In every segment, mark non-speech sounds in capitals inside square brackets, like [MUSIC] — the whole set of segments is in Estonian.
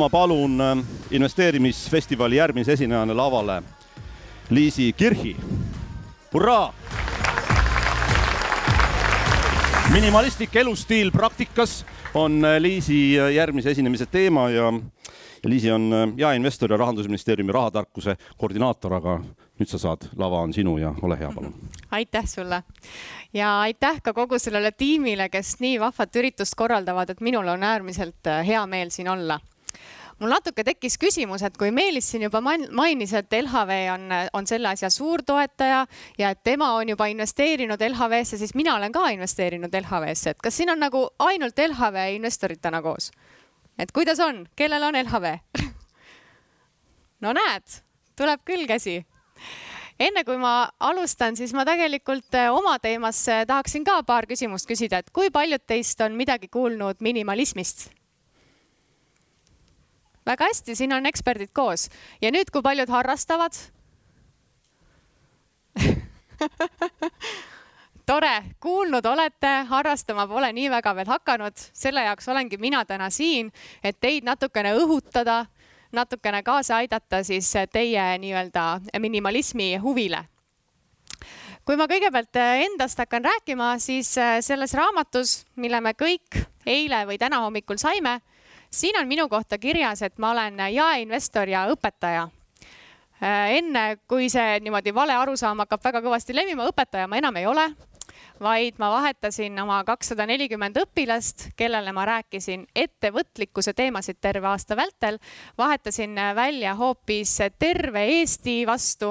ma palun äh, investeerimisfestivali järgmise esinejana lavale Liisi Kirhi. hurraa! minimalistlik elustiil praktikas on äh, Liisi järgmise esinemise teema ja, ja Liisi on jaeinvestor ja Rahandusministeeriumi rahatarkuse koordinaator, aga nüüd sa saad, lava on sinu ja ole hea, palun. aitäh sulle ja aitäh ka kogu sellele tiimile, kes nii vahvat üritust korraldavad, et minul on äärmiselt hea meel siin olla mul natuke tekkis küsimus, et kui Meelis siin juba mainis, et LHV on, on selle asja suur toetaja ja et tema on juba investeerinud LHV-sse, siis mina olen ka investeerinud LHV-sse, et kas siin on nagu ainult LHV investorid täna koos? et kuidas on, kellel on LHV [LAUGHS] no näed, tuleb küll käsi. enne kui ma alustan, siis ma tegelikult oma teemasse tahaksin ka paar küsimust küsida, et kui paljud teist on midagi kuulnud minimalismist? Väga hästi, siin on eksperdid koos. Ja nüüd, kui paljud harrastavad? [LAUGHS] Tore, kuulnud olete, harrastama pole nii väga veel hakanud, selle jaoks olengi mina täna siin, et teid natukene õhutada, natukene kaasa aidata siis teie nii-öelda minimalismi huvile. kui ma kõigepealt endast hakkan rääkima, siis selles raamatus, mille me kõik eile või täna hommikul saime siin on minu kohta kirjas, et ma olen jaeinvestor ja õpetaja. Äh, enne kui see niimoodi vale arusaam hakkab väga kõvasti levima, õpetaja ma enam ei ole, vaid ma vahetasin oma kakssada nelikümmend õpilast, kellele ma rääkisin ettevõtlikkuse teemasid terve aasta vältel, vahetasin välja hoopis terve Eesti vastu.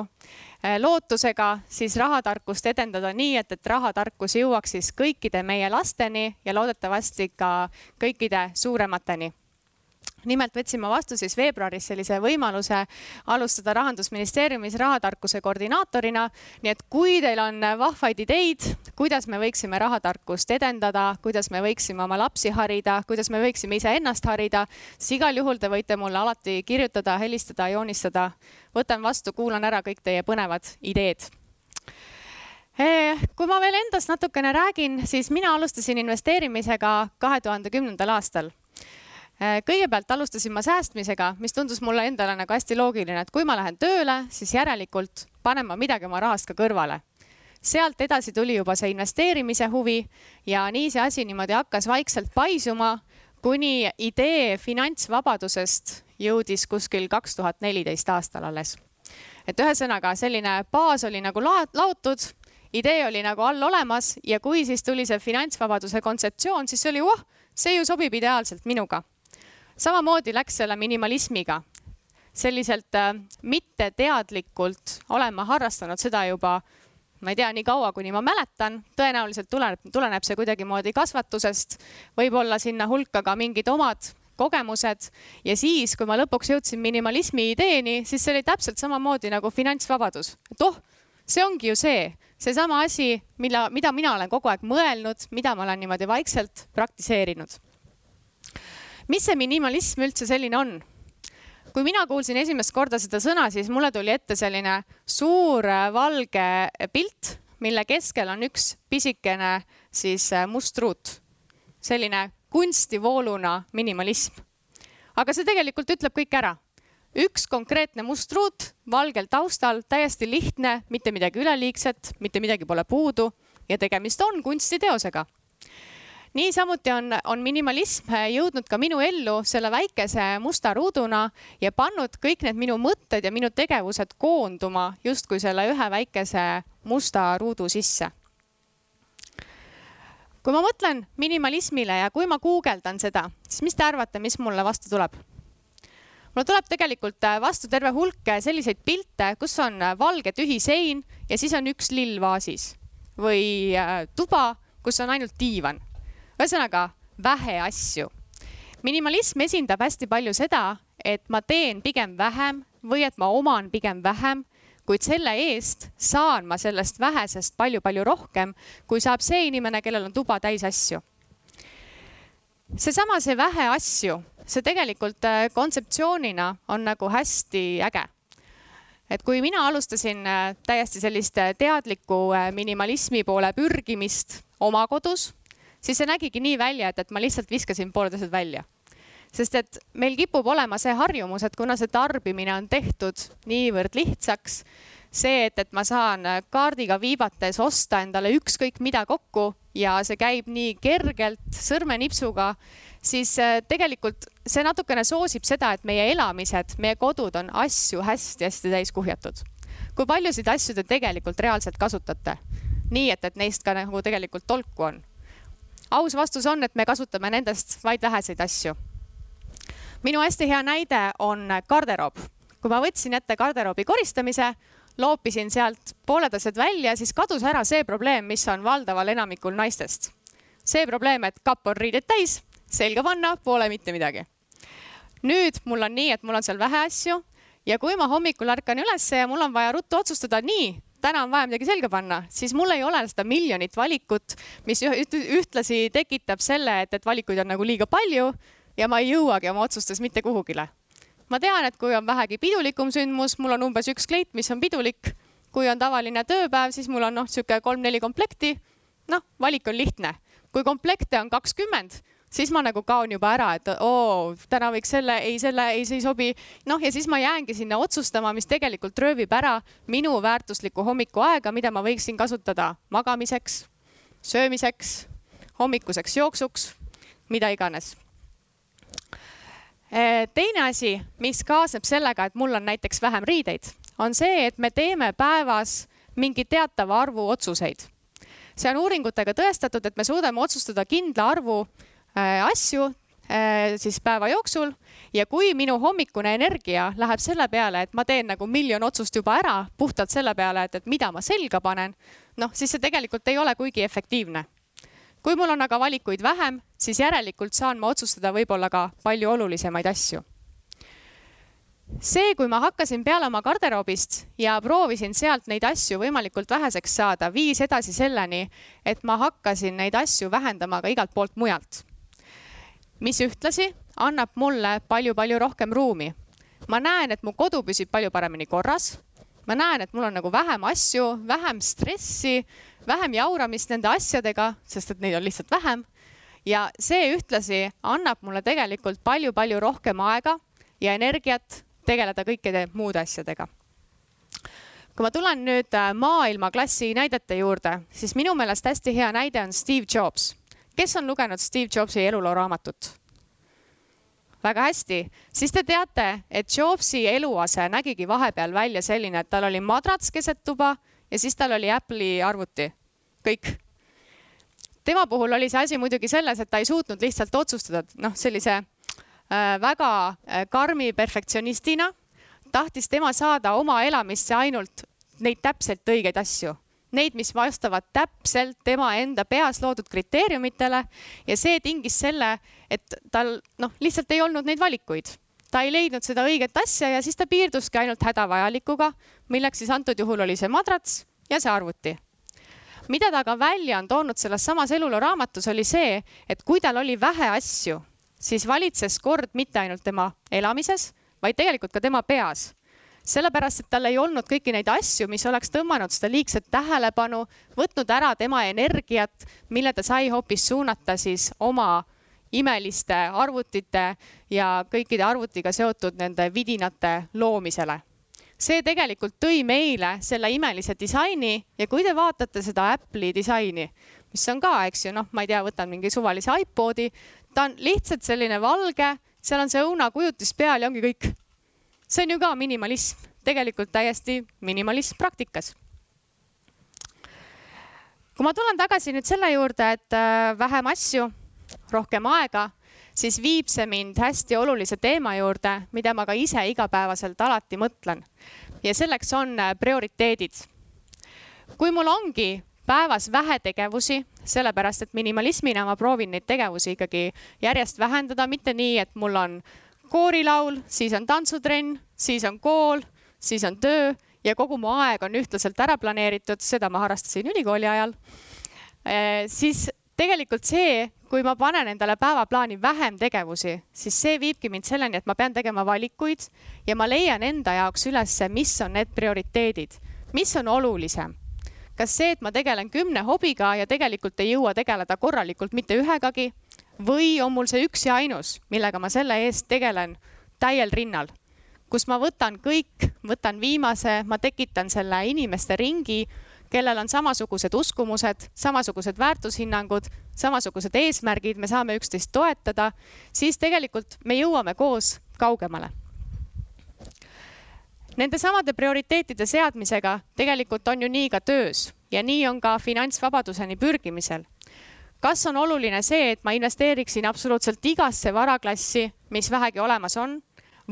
Äh, lootusega siis rahatarkust edendada nii, et, et rahatarkus jõuaks siis kõikide meie lasteni ja loodetavasti ka kõikide suuremateni nimelt võtsin ma vastu siis veebruaris sellise võimaluse alustada Rahandusministeeriumis rahatarkuse koordinaatorina. nii et kui teil on vahvaid ideid, kuidas me võiksime rahatarkust edendada, kuidas me võiksime oma lapsi harida, kuidas me võiksime iseennast harida, siis igal juhul te võite mulle alati kirjutada, helistada, joonistada. võtan vastu, kuulan ära kõik teie põnevad ideed eh, kui ma veel endast natukene räägin, siis mina alustasin investeerimisega kahe tuhande kümnendal aastal kõigepealt alustasin ma säästmisega, mis tundus mulle endale nagu hästi loogiline, et kui ma lähen tööle, siis järelikult panen ma midagi oma rahast ka kõrvale. sealt edasi tuli juba see investeerimise huvi ja nii see asi niimoodi hakkas vaikselt paisuma, kuni idee finantsvabadusest jõudis kuskil kaks tuhat neliteist aastal alles. et ühesõnaga selline baas oli nagu laotud, idee oli nagu all olemas ja kui siis tuli see finantsvabaduse kontseptsioon, siis oli, oh, see ju sobib ideaalselt minuga samamoodi läks selle minimalismiga. selliselt äh, mitteteadlikult olen ma harrastanud seda juba, ma ei tea, nii kaua, kuni ma mäletan, tõenäoliselt tuleneb, tuleneb see kuidagimoodi kasvatusest, võib-olla sinna hulka ka mingid omad kogemused. Ja siis, kui ma lõpuks jõudsin minimalismi ideeni, siis see oli täpselt samamoodi nagu finantsvabadus, et oh, see ongi ju see, seesama asi, mille, mida mina olen kogu aeg mõelnud, mida ma olen niimoodi vaikselt praktiseerinud mis see minimalism üldse selline on? kui mina kuulsin esimest korda seda sõna, siis mulle tuli ette selline suur äh, valge pilt, mille keskel on üks pisikene siis äh, must ruut. selline kunstivooluna minimalism. aga see tegelikult ütleb kõik ära. üks konkreetne must ruut valgel taustal, täiesti lihtne, mitte midagi üleliigset, mitte midagi pole puudu ja tegemist on kunstiteosega niisamuti on, on minimalism jõudnud ka minu ellu selle väikese musta ruuduna ja pannud kõik need minu mõtted ja minu tegevused koonduma justkui selle ühe väikese musta ruudu sisse. kui ma mõtlen minimalismile ja kui ma guugeldan seda, siis mis te arvate, mis mulle vastu tuleb? mulle tuleb tegelikult vastu terve hulk selliseid pilte, kus on valge tühi sein ja siis on üks lill vaasis või äh, tuba, kus on ainult diivan ühesõnaga vähe asju. minimalism esindab hästi palju seda, et ma teen pigem vähem või et ma oman pigem vähem, kuid selle eest saan ma sellest vähesest palju-palju rohkem, kui saab see inimene, kellel on tuba täis asju. seesama, see vähe asju, see tegelikult äh, kontseptsioonina on nagu hästi äge et kui mina alustasin äh, täiesti sellist äh, teadlikku minimalismi poole pürgimist oma kodus, siis see nägigi nii välja, et, et ma lihtsalt viskasin pooled asjad välja. sest et meil kipub olema see harjumus, et kuna see tarbimine on tehtud niivõrd lihtsaks, see, et, et ma saan kaardiga viibates osta endale ükskõik mida kokku ja see käib nii kergelt sõrmenipsuga, siis äh, tegelikult see natukene soosib seda, et meie elamised, meie kodud on asju hästi-hästi täis kuhjatud. kui paljusid asju te tegelikult reaalselt kasutate? nii et, et neist ka nagu tegelikult tolku on. Aus vastus on, et me kasutame nendest vaid väheseid asju minu hästi hea näide on garderoob. kui ma võtsin ette garderoobi koristamise, loopisin sealt pooled asjad välja, siis kadus ära see probleem, mis on valdaval enamikul naistest. see probleem, et kapp on riided täis, selga panna, pole mitte midagi. nüüd mul on nii, et mul on seal vähe asju ja kui ma hommikul ärkan ülesse ja mul on vaja ruttu otsustada, nii, täna on vaja midagi selga panna, siis mul ei ole seda miljonit valikut, mis ühtlasi tekitab selle, et, et valikuid on nagu liiga palju ja ma ei jõuagi oma otsustes mitte kuhugile. ma tean, et kui on vähegi pidulikum sündmus, mul on umbes üks kleit, mis on pidulik. kui on tavaline tööpäev, siis mul on noh, niisugune kolm-neli komplekti. noh, valik on lihtne. kui komplekte on kakskümmend, siis ma nagu kaon juba ära, et oo, täna võiks selle, ei selle, ei, see ei sobi. noh, ja siis ma jäängi sinna otsustama, mis tegelikult röövib ära minu väärtuslikku hommikuaega, mida ma võiksin kasutada magamiseks, söömiseks, hommikuseks jooksuks, mida iganes Eh, teine asi, mis kaasneb sellega, et mul on näiteks vähem riideid, on see, et me teeme päevas mingi teatava arvu otsuseid. see on uuringutega tõestatud, et me suudame otsustada kindla arvu asju äh, siis päeva jooksul ja kui minu hommikune energia läheb selle peale, et ma teen nagu miljon otsust juba ära puhtalt selle peale, et, et mida ma selga panen, noh, siis see tegelikult ei ole kuigi efektiivne kui mul on aga valikuid vähem, siis järelikult saan ma otsustada võib-olla ka palju olulisemaid asju. see, kui ma hakkasin peale oma garderoobist ja proovisin sealt neid asju võimalikult väheseks saada, viis edasi selleni, et ma hakkasin neid asju vähendama ka igalt poolt mujalt. Mis ühtlasi annab mulle palju-palju rohkem ruumi. ma näen, et mu kodu püsib palju paremini korras. ma näen, et mul on nagu vähem asju, vähem stressi vähem jauramist nende asjadega, sest et neid on lihtsalt vähem. ja see ühtlasi annab mulle tegelikult palju-palju rohkem aega ja energiat tegeleda kõikide muude asjadega. kui ma tulen nüüd äh, maailmaklassi näidete juurde, siis minu meelest hästi hea näide on Steve Jobs. Kes on lugenud Steve Jobsi eluloo raamatut? väga hästi, siis te teate, et Jobsi eluase nägigi vahepeal välja selline, et tal oli madrats keset tuba ja siis tal oli Apple'i arvuti, kõik. tema puhul oli see asi muidugi selles, et ta ei suutnud lihtsalt otsustada, noh, sellise äh, väga äh, karmi perfektsionistina tahtis tema saada oma elamisse ainult neid täpselt õigeid asju neid, mis vastavad täpselt tema enda peas loodud kriteeriumitele ja see tingis selle, et tal noh, lihtsalt ei olnud neid valikuid. ta ei leidnud seda õiget asja ja siis ta piirduski ainult hädavajalikuga, milleks siis antud juhul oli see madrats ja see arvuti. mida ta aga välja on toonud selles samas eluloo raamatus, oli see, et kui tal oli vähe asju, siis valitses kord mitte ainult tema elamises, vaid tegelikult ka tema peas sellepärast, et tal ei olnud kõiki neid asju, mis oleks tõmmanud seda liigset tähelepanu, võtnud ära tema energiat, mille ta sai hoopis suunata siis oma imeliste arvutite ja kõikide arvutiga seotud nende vidinate loomisele see tegelikult tõi meile selle imelise disaini ja kui te vaatate seda Apple'i disaini, mis on ka, eks ju, noh, ma ei tea, võtan mingi suvalise iPodi, ta on lihtsalt selline valge, seal on see õunakujutis peal ja ongi kõik. See on ju ka minimalism, tegelikult täiesti minimalism praktikas. kui ma tulen tagasi nüüd selle juurde, et äh, vähem asju, rohkem aega siis viib see mind hästi olulise teema juurde, mida ma ka ise igapäevaselt alati mõtlen. ja selleks on äh, prioriteedid. kui mul ongi päevas vähe tegevusi, sellepärast et minimalismina ma proovin neid tegevusi ikkagi järjest vähendada, mitte nii, et mul on koorilaul, siis on tantsutrenn, siis on kool, siis on töö ja kogu mu aeg on ühtlaselt ära planeeritud, seda ma harrastasin ülikooli ajal. Äh, siis tegelikult see, kui ma panen endale päevaplaani vähem tegevusi, siis see viibki mind selleni, et ma pean tegema valikuid ja ma leian enda jaoks ülesse, mis on need prioriteedid, mis on olulisem. kas see, et ma tegelen kümne hobiga ja tegelikult ei jõua tegeleda korralikult mitte ühegagi või on mul see üks ja ainus, millega ma selle eest tegelen täiel rinnal, kus ma võtan kõik, võtan viimase, ma tekitan selle inimeste ringi, kellel on samasugused uskumused, samasugused väärtushinnangud, samasugused eesmärgid, me saame üksteist toetada, siis tegelikult me jõuame koos kaugemale. Nende samade prioriteetide seadmisega tegelikult on ju nii ka töös ja nii on ka finantsvabaduseni pürgimisel kas on oluline see, et ma investeeriksin absoluutselt igasse varaklassi, mis vähegi olemas on,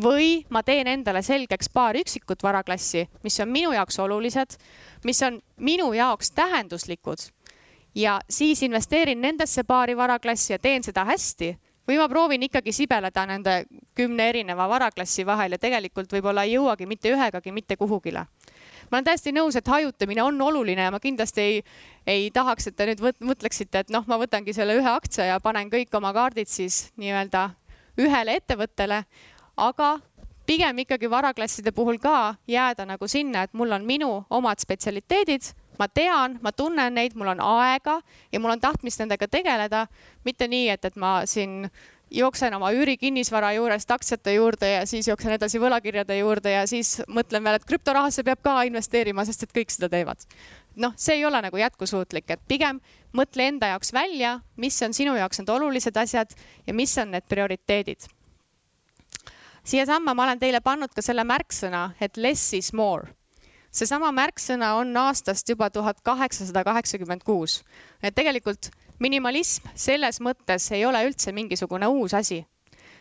või ma teen endale selgeks paar üksikut varaklassi, mis on minu jaoks olulised, mis on minu jaoks tähenduslikud? Ja siis investeerin nendesse paari varaklassi ja teen seda hästi või ma proovin ikkagi sibeleda nende kümne erineva varaklassi vahel ja tegelikult võib-olla ei jõuagi mitte ühegagi mitte kuhugile ma olen täiesti nõus, et hajutamine on oluline ja ma kindlasti ei, ei tahaks, et te nüüd mõtleksite, et noh, ma võtangi selle ühe aktsia ja panen kõik oma kaardid siis nii-öelda ühele ettevõttele, aga pigem ikkagi varaklasside puhul ka jääda nagu sinna, et mul on minu omad spetsialiteedid, ma tean, ma tunnen neid, mul on aega ja mul on tahtmist nendega tegeleda, mitte nii, et, et ma siin jooksen oma üürikinnisvara juurest aktsiate juurde ja siis jooksen edasi võlakirjade juurde ja siis mõtlen veel, et krüptorahasse peab ka investeerima, sest et kõik seda teevad. noh, see ei ole nagu jätkusuutlik, et pigem mõtle enda jaoks välja, mis on sinu jaoks need olulised asjad ja mis on need prioriteedid. siiasamma ma olen teile pannud ka selle märksõna, et less is more seesama märksõna on aastast juba tuhat kaheksasada kaheksakümmend kuus. et tegelikult minimalism selles mõttes ei ole üldse mingisugune uus asi.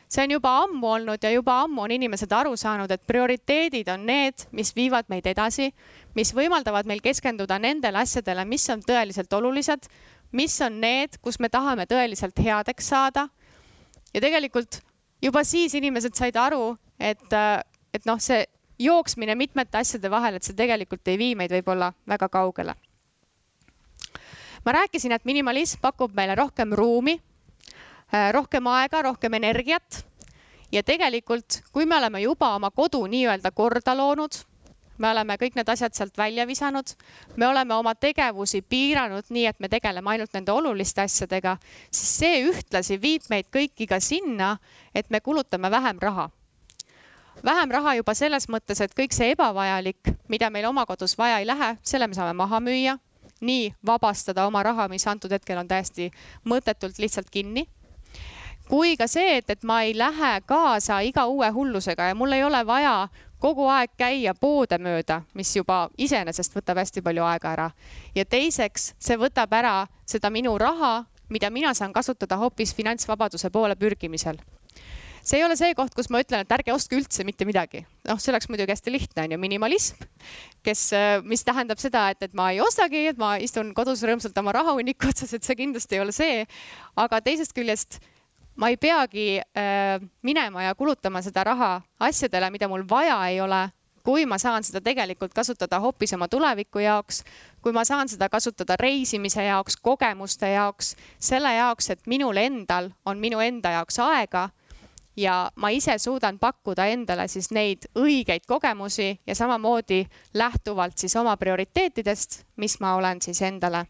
see on juba ammu olnud ja juba ammu on inimesed aru saanud, et prioriteedid on need, mis viivad meid edasi, mis võimaldavad meil keskenduda nendele asjadele, mis on tõeliselt olulised, mis on need, kus me tahame tõeliselt headeks saada. ja tegelikult juba siis inimesed said aru, et, et noh, see jooksmine mitmete asjade vahel, et see tegelikult ei vii meid võib-olla väga kaugele ma rääkisin, et minimalism pakub meile rohkem ruumi, äh, rohkem aega, rohkem energiat. ja tegelikult, kui me oleme juba oma kodu nii-öelda korda loonud, me oleme kõik need asjad sealt välja visanud, me oleme oma tegevusi piiranud nii, et me tegeleme ainult nende oluliste asjadega, siis see ühtlasi viib meid kõiki ka sinna, et me kulutame vähem raha vähem raha juba selles mõttes, et kõik see ebavajalik, mida meil oma kodus vaja ei lähe, selle me saame maha müüa nii vabastada oma raha, mis antud hetkel on täiesti mõttetult lihtsalt kinni kui ka see, et, et ma ei lähe kaasa iga uue hullusega ja mul ei ole vaja kogu aeg käia poode mööda, mis juba iseenesest võtab hästi palju aega ära. ja teiseks, see võtab ära seda minu raha, mida mina saan kasutada hoopis finantsvabaduse poole pürgimisel see ei ole see koht, kus ma ütlen, et ärge ostke üldse mitte midagi. noh, see oleks muidugi hästi lihtne, on ju, minimalism, kes, äh, mis tähendab seda, et, et ma ei ostagi, et ma istun kodus rõõmsalt oma rahahunniku otsas, et see kindlasti ei ole see. aga teisest küljest ma ei peagi äh, minema ja kulutama seda raha asjadele, mida mul vaja ei ole kui ma saan seda tegelikult kasutada hoopis oma tuleviku jaoks, kui ma saan seda kasutada reisimise jaoks, kogemuste jaoks, selle jaoks, et minul endal on minu enda jaoks aega ja ma ise suudan pakkuda endale siis neid õigeid kogemusi ja samamoodi lähtuvalt siis oma prioriteetidest, mis ma olen siis endale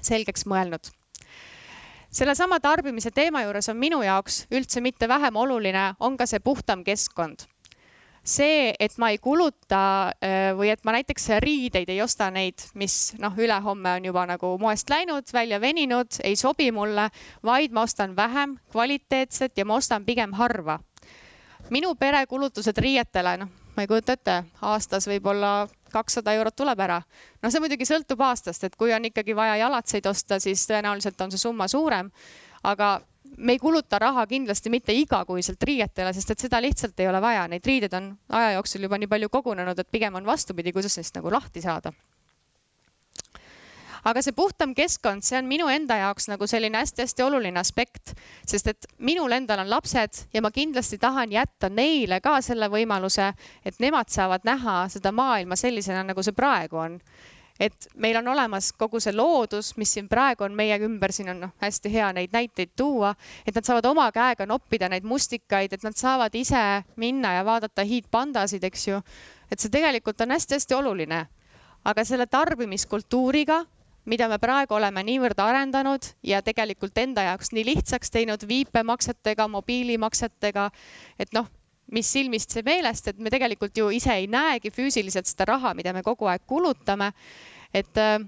selgeks mõelnud. sellesama tarbimise teema juures on minu jaoks üldse mitte vähem oluline, on ka see puhtam keskkond see, et ma ei kuluta äh, või et ma näiteks riideid ei osta neid, mis noh, ülehomme on juba nagu moest läinud, välja veninud, ei sobi mulle, vaid ma ostan vähem kvaliteetset ja ma ostan pigem harva. minu pere kulutused riietele, noh, ma ei kujuta ette, aastas võib-olla kakssada eurot tuleb ära. no see muidugi sõltub aastast, et kui on ikkagi vaja jalatseid osta, siis tõenäoliselt on see summa suurem. aga me ei kuluta raha kindlasti mitte igakuiselt riietele, sest et seda lihtsalt ei ole vaja, neid riideid on aja jooksul juba nii palju kogunenud, et pigem on vastupidi, kuidas neist nagu lahti saada. aga see puhtam keskkond, see on minu enda jaoks nagu selline hästi-hästi oluline aspekt, sest et minul endal on lapsed ja ma kindlasti tahan jätta neile ka selle võimaluse, et nemad saavad näha seda maailma sellisena, nagu see praegu on et meil on olemas kogu see loodus, mis siin praegu on meie ümber, siin on noh, hästi hea neid näiteid tuua, et nad saavad oma käega noppida neid mustikaid, et nad saavad ise minna ja vaadata hiidpandasid, eks ju. et see tegelikult on hästi-hästi oluline. aga selle tarbimiskultuuriga mida me praegu oleme niivõrd arendanud ja tegelikult enda jaoks nii lihtsaks teinud viipemaksetega, mobiilimaksetega, et noh, mis silmist see meelest, et me tegelikult ju ise ei näegi füüsiliselt seda raha, mida me kogu aeg kulutame. et äh,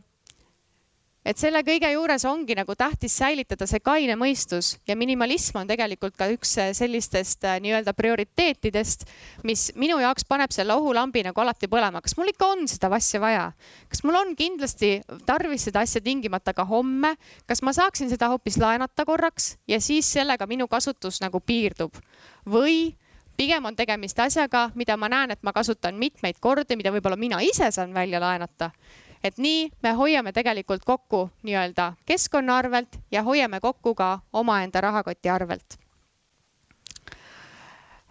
et selle kõige juures ongi nagu tähtis säilitada see kaine mõistus ja minimalism on tegelikult ka üks äh, sellistest äh, nii-öelda prioriteetidest, mis minu jaoks paneb selle ohulambi nagu alati põlema. kas mul ikka on seda asja vaja? kas mul on kindlasti tarvis seda asja tingimata ka homme? kas ma saaksin seda hoopis laenata korraks ja siis sellega minu kasutus nagu piirdub? või pigem on tegemist asjaga, mida ma näen, et ma kasutan mitmeid kordi, mida võib-olla mina ise saan välja laenata et nii me hoiame tegelikult kokku nii-öelda keskkonna arvelt ja hoiame kokku ka omaenda rahakoti arvelt.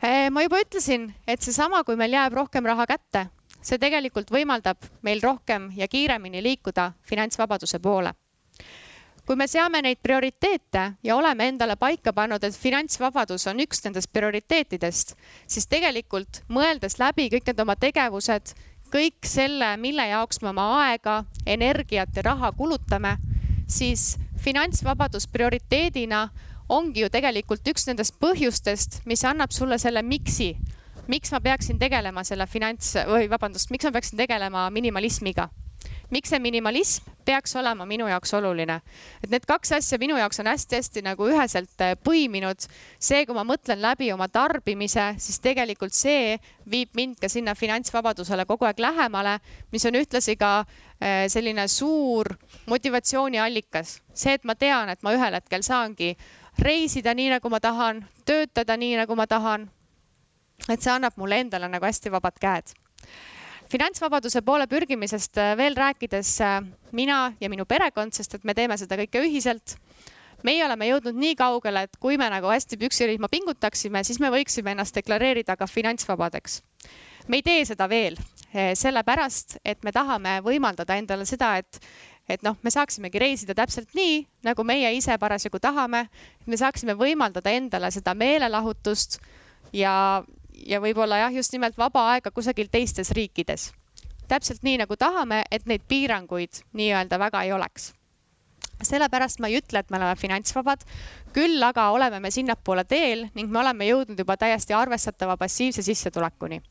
Eh, ma juba ütlesin, et seesama, kui meil jääb rohkem raha kätte, see tegelikult võimaldab meil rohkem ja kiiremini liikuda finantsvabaduse poole kui me seame neid prioriteete ja oleme endale paika pannud, et finantsvabadus on üks nendest prioriteetidest, siis tegelikult mõeldes läbi kõik need oma tegevused kõik selle, mille jaoks me oma aega, energiat ja raha kulutame, siis finantsvabadus prioriteedina ongi ju tegelikult üks nendest põhjustest, mis annab sulle selle miks'i. miks ma peaksin tegelema selle finants või vabandust, miks ma peaksin tegelema minimalismiga miks see minimalism peaks olema minu jaoks oluline. et need kaks asja minu jaoks on hästi-hästi nagu üheselt äh, põiminud. see, kui ma mõtlen läbi oma tarbimise, siis tegelikult see viib mind ka sinna finantsvabadusele kogu aeg lähemale, mis on ühtlasi ka äh, selline suur motivatsiooniallikas. see, et ma tean, et ma ühel hetkel saangi reisida nii, nagu ma tahan, töötada nii, nagu ma tahan. et see annab mulle endale nagu hästi vabad käed finantsvabaduse poole pürgimisest äh, veel rääkides äh, mina ja minu perekond, sest et me teeme seda kõike ühiselt. meie oleme jõudnud nii kaugele, et kui me nagu hästi püksirihma pingutaksime, siis me võiksime ennast deklareerida ka finantsvabadeks. me ei tee seda veel, äh, sellepärast et me tahame võimaldada endale seda, et et noh, me saaksimegi reisida täpselt nii, nagu meie ise parasjagu tahame, et me saaksime võimaldada endale seda meelelahutust ja ja võib-olla jah, just nimelt vaba aega kusagil teistes riikides. täpselt nii nagu tahame, et neid piiranguid nii-öelda väga ei oleks. sellepärast ma ei ütle, et me oleme finantsvabad, küll aga oleme me sinnapoole teel ning me oleme jõudnud juba täiesti arvestatava passiivse sissetulekuni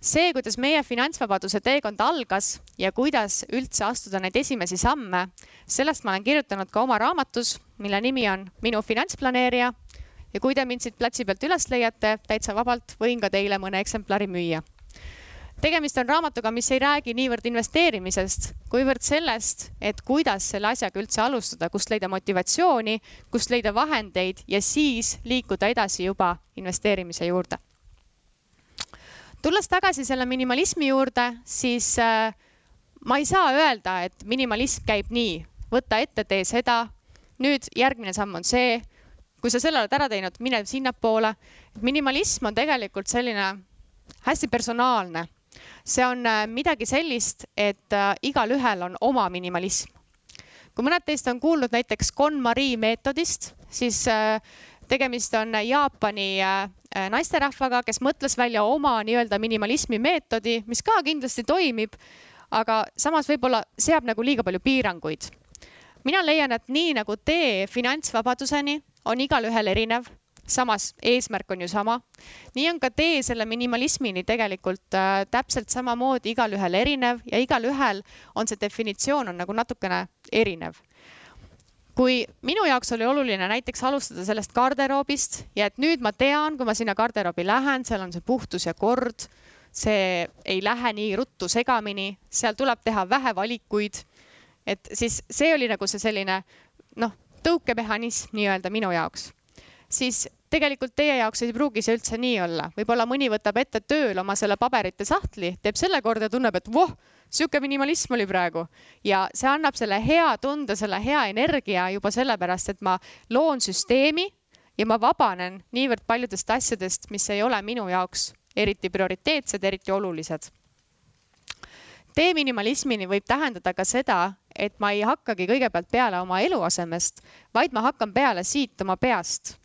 see, kuidas meie finantsvabaduse teekond algas ja kuidas üldse astuda neid esimesi samme, sellest ma olen kirjutanud ka oma raamatus, mille nimi on Minu finantsplaneerija ja kui te mind siit platsi pealt üles leiate, täitsa vabalt võin ka teile mõne eksemplari müüa. tegemist on raamatuga, mis ei räägi niivõrd investeerimisest, kuivõrd sellest, et kuidas selle asjaga üldse alustada, kust leida motivatsiooni, kust leida vahendeid ja siis liikuda edasi juba investeerimise juurde. tulles tagasi selle minimalismi juurde, siis äh, ma ei saa öelda, et minimalism käib nii, võta ette, tee seda. nüüd järgmine samm on see kui sa selle oled ära teinud, mine sinnapoole. minimalism on tegelikult selline hästi personaalne. see on äh, midagi sellist, et äh, igalühel on oma minimalism. kui mõned teist on kuulnud näiteks KonMari meetodist, siis äh, tegemist on Jaapani naisterahvaga, kes mõtles välja oma nii-öelda minimalismi meetodi, mis ka kindlasti toimib, aga samas võib-olla seab nagu liiga palju piiranguid mina leian, et nii nagu tee finantsvabaduseni on igalühel erinev, samas eesmärk on ju sama. nii on ka tee selle minimalismini tegelikult äh, täpselt samamoodi igalühel erinev ja igalühel on see definitsioon on nagu natukene erinev kui minu jaoks oli oluline näiteks alustada sellest garderoobist ja et nüüd ma tean, kui ma sinna garderoobi lähen, seal on see puhtus ja kord, see ei lähe nii ruttu segamini, seal tuleb teha vähe valikuid. et siis see oli nagu see selline noh, tõukemehhanism nii-öelda minu jaoks, siis tegelikult teie jaoks ei pruugi see üldse nii olla. võib-olla mõni võtab ette tööl oma selle paberite sahtli, teeb selle korda ja tunneb, et voh, sihuke minimalism oli praegu ja see annab selle hea tunde, selle hea energia juba sellepärast, et ma loon süsteemi ja ma vabanen niivõrd paljudest asjadest, mis ei ole minu jaoks eriti prioriteetsed, eriti olulised tee minimalismini võib tähendada ka seda, et ma ei hakkagi kõigepealt peale oma eluasemest, vaid ma hakkan peale siit oma peast.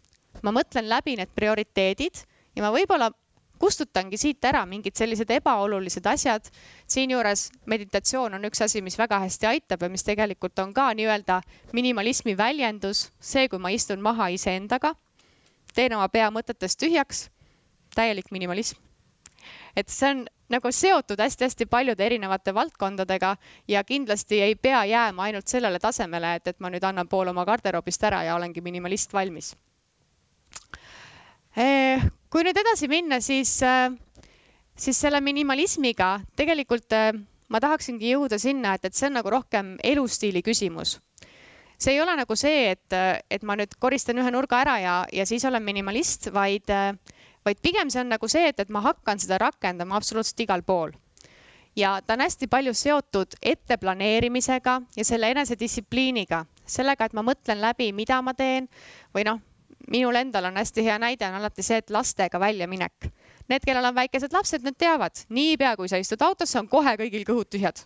ma mõtlen läbi need prioriteedid ja ma võib-olla kustutangi siit ära mingid sellised ebaolulised asjad. siinjuures meditatsioon on üks asi, mis väga hästi aitab ja mis tegelikult on ka nii-öelda minimalismi väljendus, see, kui ma istun maha iseendaga, teen oma pea mõtetest tühjaks, täielik minimalism. Et see on nagu seotud hästi-hästi paljude erinevate valdkondadega ja kindlasti ei pea jääma ainult sellele tasemele, et, et ma nüüd annan pool oma garderoobist ära ja olengi minimalist valmis. Eh, kui nüüd edasi minna, siis, eh, siis selle minimalismiga tegelikult eh, ma tahaksingi jõuda sinna, et, et see on nagu rohkem elustiili küsimus see ei ole nagu see, et, et ma nüüd koristan ühe nurga ära ja, ja siis olen minimalist, vaid vaid pigem see on nagu see, et, et ma hakkan seda rakendama absoluutselt igal pool. ja ta on hästi palju seotud etteplaneerimisega ja selle enesedistsipliiniga, sellega, et ma mõtlen läbi, mida ma teen või noh, minul endal on hästi hea näide on alati see, et lastega väljaminek. Need, kellel on väikesed lapsed, need teavad, niipea kui sa istud autosse, on kohe kõigil kõhud tühjad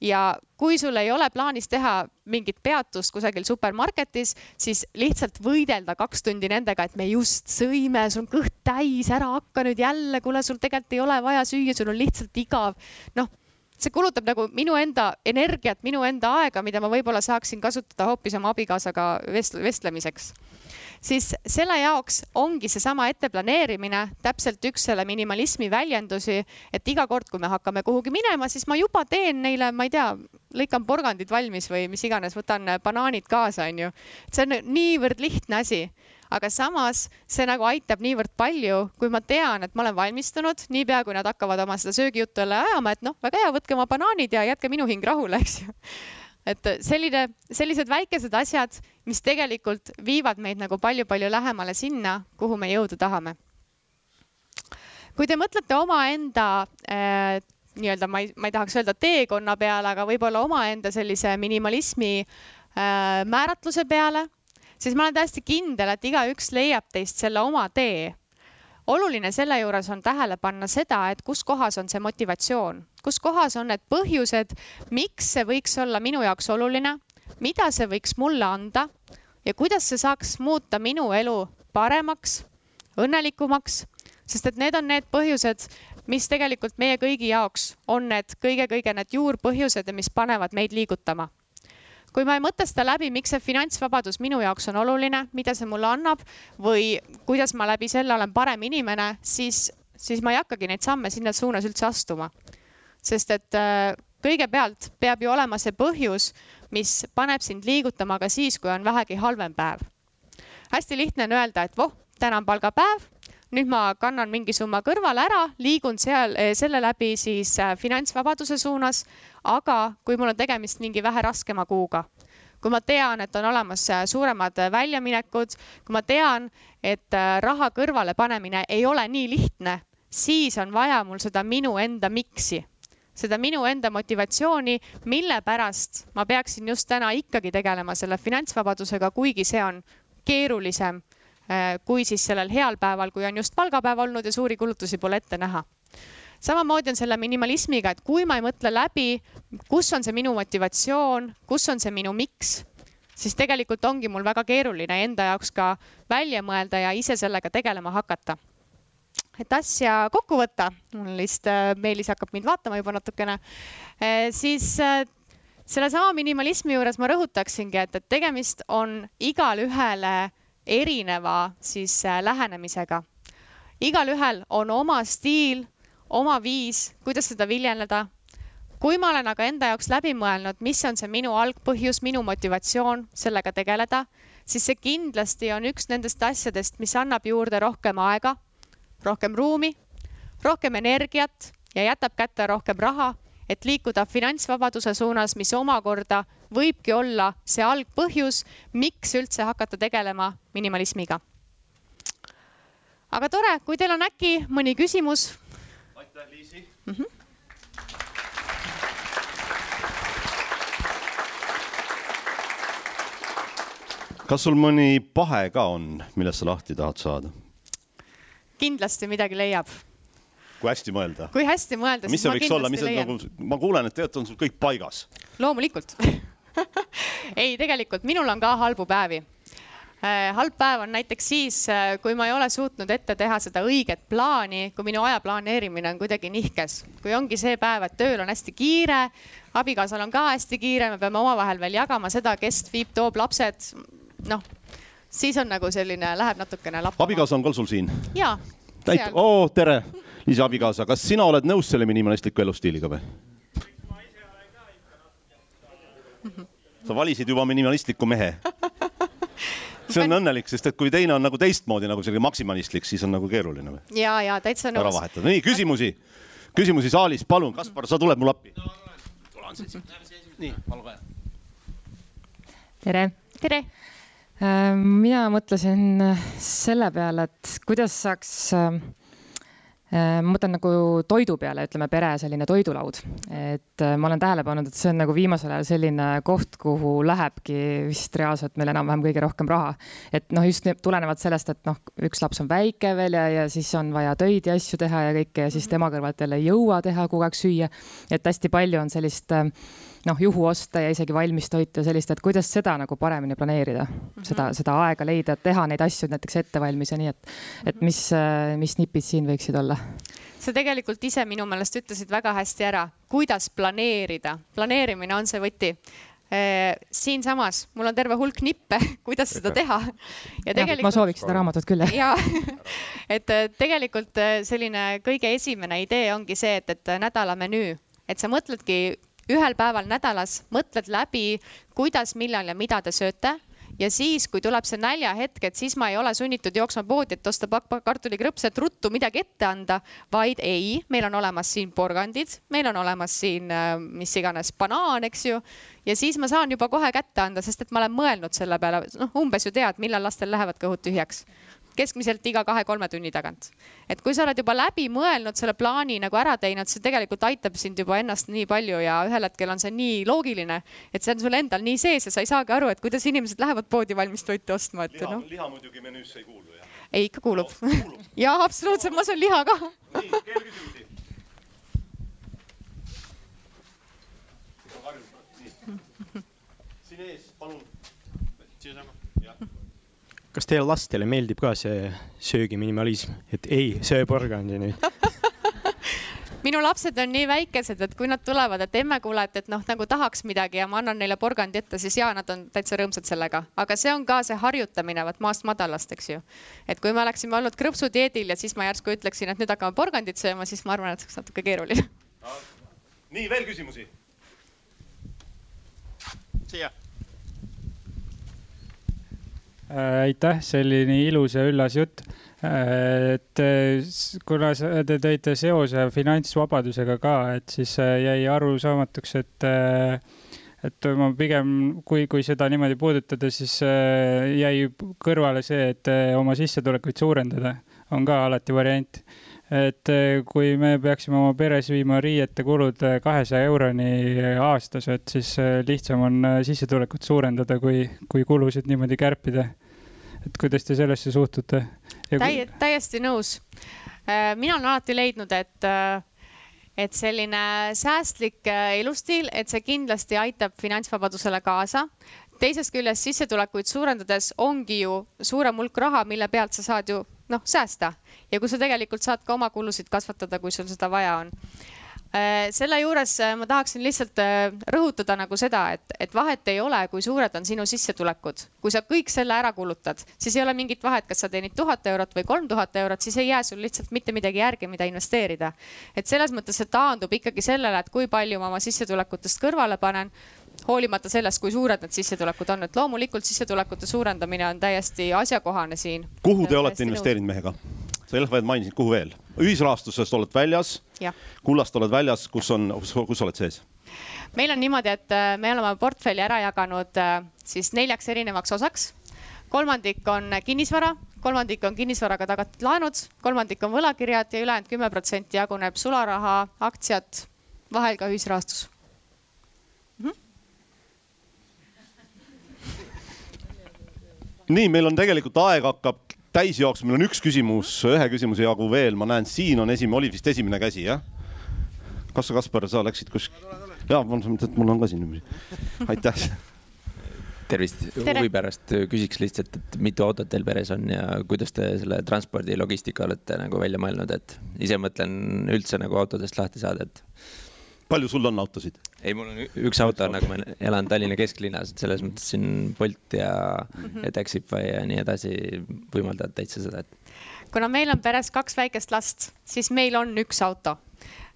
ja kui sul ei ole plaanis teha mingit peatust kusagil supermarketis, siis lihtsalt võidelda kaks tundi nendega, et me just sõime, sul on kõht täis, ära hakka nüüd jälle, kuule, sul tegelikult ei ole vaja süüa, sul on lihtsalt igav. noh, see kulutab nagu minu enda energiat, minu enda aega, mida ma võib-olla saaksin kasutada hoopis oma abikaasaga vestlemiseks siis selle jaoks ongi seesama etteplaneerimine täpselt üks selle minimalismi väljendusi, et iga kord, kui me hakkame kuhugi minema, siis ma juba teen neile, ma ei tea, lõikan porgandid valmis või mis iganes, võtan banaanid kaasa, onju. see on niivõrd lihtne asi aga samas see nagu aitab niivõrd palju, kui ma tean, et ma olen valmistunud, niipea kui nad hakkavad oma seda söögijuttu jälle ajama, et noh, väga hea, võtke oma banaanid ja jätke minu hing rahule, eks ju et selline, sellised väikesed asjad, mis tegelikult viivad meid nagu palju-palju lähemale sinna, kuhu me jõuda tahame. kui te mõtlete omaenda äh, nii-öelda, ma ei, ma ei tahaks öelda teekonna peale, aga võib-olla omaenda sellise minimalismi äh, määratluse peale, siis ma olen täiesti kindel, et igaüks leiab teist selle oma tee. Oluline selle juures on tähele panna seda, et kus kohas on see motivatsioon, kus kohas on need põhjused, miks see võiks olla minu jaoks oluline, mida see võiks mulle anda ja kuidas see saaks muuta minu elu paremaks, õnnelikumaks, sest et need on need põhjused, mis tegelikult meie kõigi jaoks on need kõige-kõige need juurpõhjused ja mis panevad meid liigutama kui ma ei mõtesta läbi, miks see finantsvabadus minu jaoks on oluline, mida see mulle annab või kuidas ma läbi selle olen parem inimene, siis, siis ma ei hakkagi neid samme sinna suunas üldse astuma. sest et äh, kõigepealt peab ju olema see põhjus, mis paneb sind liigutama ka siis, kui on vähegi halvem päev. hästi lihtne on öelda, et voh, täna on palgapäev, nüüd ma kannan mingi summa kõrvale ära, liigun seal eh, selle läbi siis äh, finantsvabaduse suunas, aga kui mul on tegemist mingi vähe raskema kuuga, kui ma tean, et on olemas äh, suuremad väljaminekud, kui ma tean, et raha kõrvale panemine ei ole nii lihtne, siis on vaja mul seda minu enda miksi seda minu enda motivatsiooni, mille pärast ma peaksin just täna ikkagi tegelema selle finantsvabadusega, kuigi see on keerulisem kui siis sellel heal päeval, kui on just palgapäev olnud ja suuri kulutusi pole ette näha. samamoodi on selle minimalismiga, et kui ma ei mõtle läbi, kus on see minu motivatsioon, kus on see minu miks, siis tegelikult ongi mul väga keeruline enda jaoks ka välja mõelda ja ise sellega tegelema hakata. et asja kokku võtta, mul vist äh, Meelis hakkab mind vaatama juba natukene, äh, siis sellesama minimalismi juures ma rõhutaksingi, et, et tegemist on igale ühele erineva siis äh, lähenemisega. igalühel on oma stiil, oma viis, kuidas seda viljeleda. kui ma olen aga enda jaoks läbi mõelnud, mis on see minu algpõhjus, minu motivatsioon sellega tegeleda, siis see kindlasti on üks nendest asjadest, mis annab juurde rohkem aega, rohkem ruumi, rohkem energiat ja jätab kätte rohkem raha et liikuda finantsvabaduse suunas, mis omakorda võibki olla see algpõhjus, miks üldse hakata tegelema minimalismiga. aga tore, kui teil on äkki mõni küsimus. aitäh, Liisi mm. -hmm. kas sul mõni pahe ka on, millest sa lahti tahad saada? kindlasti midagi leiab kui hästi mõelda. kui hästi mõelda. mis see võiks olla, mis need nagu, ma kuulen, et tegelikult on sul kõik paigas. loomulikult [LAUGHS] ei, tegelikult minul on ka halbu päevi. Äh, halb päev on näiteks siis, äh, kui ma ei ole suutnud ette teha seda õiget plaani, kui minu aja planeerimine on kuidagi nihkes. kui ongi see päev, et tööl on hästi kiire, abikaasal on ka hästi kiire, me peame omavahel veel jagama seda, kes viib, toob lapsed. noh, siis on nagu selline, läheb natukene lappama. abikaasa on ka sul siin? jaa. täit-, oo, tere, Liisa abikaasa, kas sina oled nõus selle minimalistliku elustiiliga või? sa valisid juba minimalistliku mehe see on õnnelik, sest et kui teine on nagu teistmoodi nagu selline maksimalistlik, siis on nagu keeruline või? ja, ja täitsa nõus. ära vahetada, nii küsimusi, küsimusi saalis, palun, Kaspar, sa tuled mulle appi. nii, olgu hea. tere. tere. mina mõtlesin selle peale, et kuidas saaks äh, Äh, ma mõtlen nagu toidu peale, ütleme pere selline toidulaud, et äh, ma olen tähele pannud, et see on nagu viimasel ajal selline koht, kuhu lähebki vist reaalselt meil enam-vähem kõige rohkem raha. et noh, just tulenevalt sellest, et noh, üks laps on väike veel ja, ja siis on vaja töid ja asju teha ja kõike ja siis tema kõrvalt jälle ei jõua teha kogu aeg süüa. et hästi palju on sellist äh, noh, juhuoste ja isegi valmistoitu ja sellist, et kuidas seda nagu paremini planeerida mm, -hmm. seda, seda aega leida, teha neid asju näiteks ettevalmis ja nii, et, et mis, mis nipid siin võiksid olla? sa tegelikult ise minu meelest ütlesid väga hästi ära, kuidas planeerida, planeerimine on see võti siinsamas mul on terve hulk nippe, [LAUGHS] kuidas seda teha. ja tegelikult. ma sooviks seda raamatut küll jah. ja, [LAUGHS] et tegelikult selline kõige esimene idee ongi see, et, et nädala menüü, et sa mõtledki ühel päeval nädalas mõtled läbi, kuidas, millal ja mida te sööte ja siis, kui tuleb see näljahetk, et siis ma ei ole sunnitud jooksma poodi, et osta pakk kartulikrõpse, et ruttu midagi ette anda, vaid ei, meil on olemas siin porgandid, meil on olemas siin äh, mis iganes banaan, eks ju. ja siis ma saan juba kohe kätte anda, sest et ma olen mõelnud selle peale, noh, umbes ju tead, millal lastel lähevad kõhud tühjaks keskmiselt iga kahe-kolme tunni tagant. et kui sa oled juba läbi mõelnud selle plaani nagu ära teinud, see tegelikult aitab sind juba ennast nii palju ja ühel hetkel on see nii loogiline, et see on sul endal nii sees ja sa ei saagi aru, et kuidas inimesed lähevad poodi valmis toitu ostma, et liha, noh. liha muidugi menüüsse ei kuulu, jah? ei, ikka kuulub no,. [LAUGHS] ja absoluutselt, ma söön liha ka. nii, keeleküsimusi. siin ees, palun. siiasama kas teie lastele meeldib ka see söögi minimalism, et ei söö porgandi nüüd [LAUGHS] minu lapsed on nii väikesed, et kui nad tulevad, et emme, kuule, et, et noh, nagu tahaks midagi ja ma annan neile porgandi ette, siis ja nad on täitsa rõõmsad sellega, aga see on ka see harjutamine, vaat maast madalast, eks ju. et kui me oleksime olnud krõpsudieedil ja siis ma järsku ütleksin, et nüüd hakkame porgandit sööma, siis ma arvan, et see oleks natuke keeruline. nii veel küsimusi? siia aitäh, selline ilus ja üllas jutt. Äh, et kuna te tõite seose finantsvabadusega ka, et siis äh, jäi arusaamatuks, et, et ma pigem, kui, kui seda niimoodi puudutada, siis jäi kõrvale see, et oma sissetulekuid suurendada on ka alati variant et kui me peaksime oma peres viima riiete kulud kahesaja euroni aastas, et siis lihtsam on sissetulekut suurendada, kui, kui kulusid niimoodi kärpida. et kuidas te sellesse suhtute? Täi-, täiesti nõus. mina olen alati leidnud, et et selline säästlik elustiil, et see kindlasti aitab finantsvabadusele kaasa teisest küljest sissetulekuid suurendades ongi ju suurem hulk raha, mille pealt sa saad ju noh, säästa ja kui sa tegelikult saad ka oma kulusid kasvatada, kui sul seda vaja on äh, selle juures äh, ma tahaksin lihtsalt äh, rõhutada nagu seda, et, et vahet ei ole, kui suured on sinu sissetulekud. kui sa kõik selle ära kulutad, siis ei ole mingit vahet, kas sa teenid tuhat eurot või kolm tuhat eurot, siis ei jää sul lihtsalt mitte midagi järgi, mida investeerida. et selles mõttes see taandub ikkagi sellele, et kui palju ma oma sissetulekutest kõrvale panen hoolimata sellest, kui suured need sissetulekud on, et loomulikult sissetulekute suurendamine on täiesti asjakohane siin. kuhu te olete investeerinud mehega? sa Elfed mainisid, kuhu veel? ühisrahastusest oled väljas, kullast oled väljas, kus on, kus oled sees? meil on niimoodi, et äh, me oleme portfelli ära jaganud äh, siis neljaks erinevaks osaks. kolmandik on kinnisvara, kolmandik on kinnisvaraga tagatud laenud, kolmandik on võlakirjad ja ülejäänud kümme protsenti jaguneb sularaha, aktsiad, vahel ka ühisrahastus nii, meil on tegelikult aeg hakkab täis jooksma, meil on üks küsimus, ühe küsimuse jagu veel, ma näen, siin on esimene, oli vist esimene käsi, jah? kas sa, Kaspar, sa läksid kus-? jaa, mul on ka siin. aitäh. tervist, huvi pärast küsiks lihtsalt, et mitu autot teil peres on ja kuidas te selle transpordi logistika olete nagu välja mõelnud, et ise mõtlen üldse nagu autodest lahti saada, et palju sul on autosid? ei, mul on üks auto, nagu ma elan Tallinna kesklinnas, et selles mõttes siin Bolt ja mm. -hmm. Taxify ja nii edasi võimaldavad täitsa seda, et kuna meil on peres kaks väikest last, siis meil on üks auto.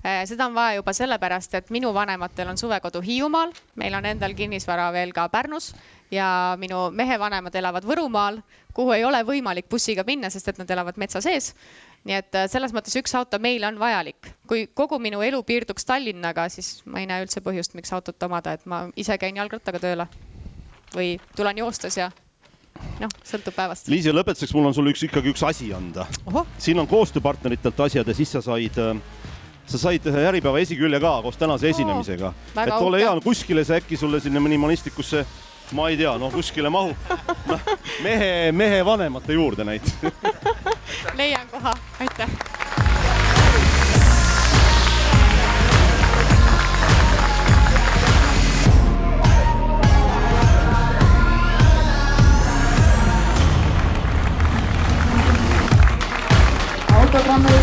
Seda on vaja juba sellepärast, et minu vanematel on suvekodu Hiiumaal, meil on endal kinnisvara veel ka Pärnus ja minu mehe vanemad elavad Võrumaal, kuhu ei ole võimalik bussiga minna, sest et nad elavad metsa sees. nii et äh, selles mõttes üks auto meile on vajalik. kui kogu minu elu piirduks Tallinnaga, siis ma ei näe üldse põhjust, miks autot omada, et ma ise käin jalgrattaga tööle või tulen joostes ja noh, sõltub päevast. Liisi, lõpetuseks mul on sulle üks ikkagi üks asi anda. siin on koostööpartneritelt asjad ja siis sa said äh, sa said ühe Äripäeva esikülje ka koos tänase esinemisega. et ole hea, kuskile see äkki sulle sinna minimalistikusse, ma ei tea, noh, kuskile mahub no, mehe, mehe vanemate juurde näiteks. [LAUGHS] leian koha, aitäh. autogrammi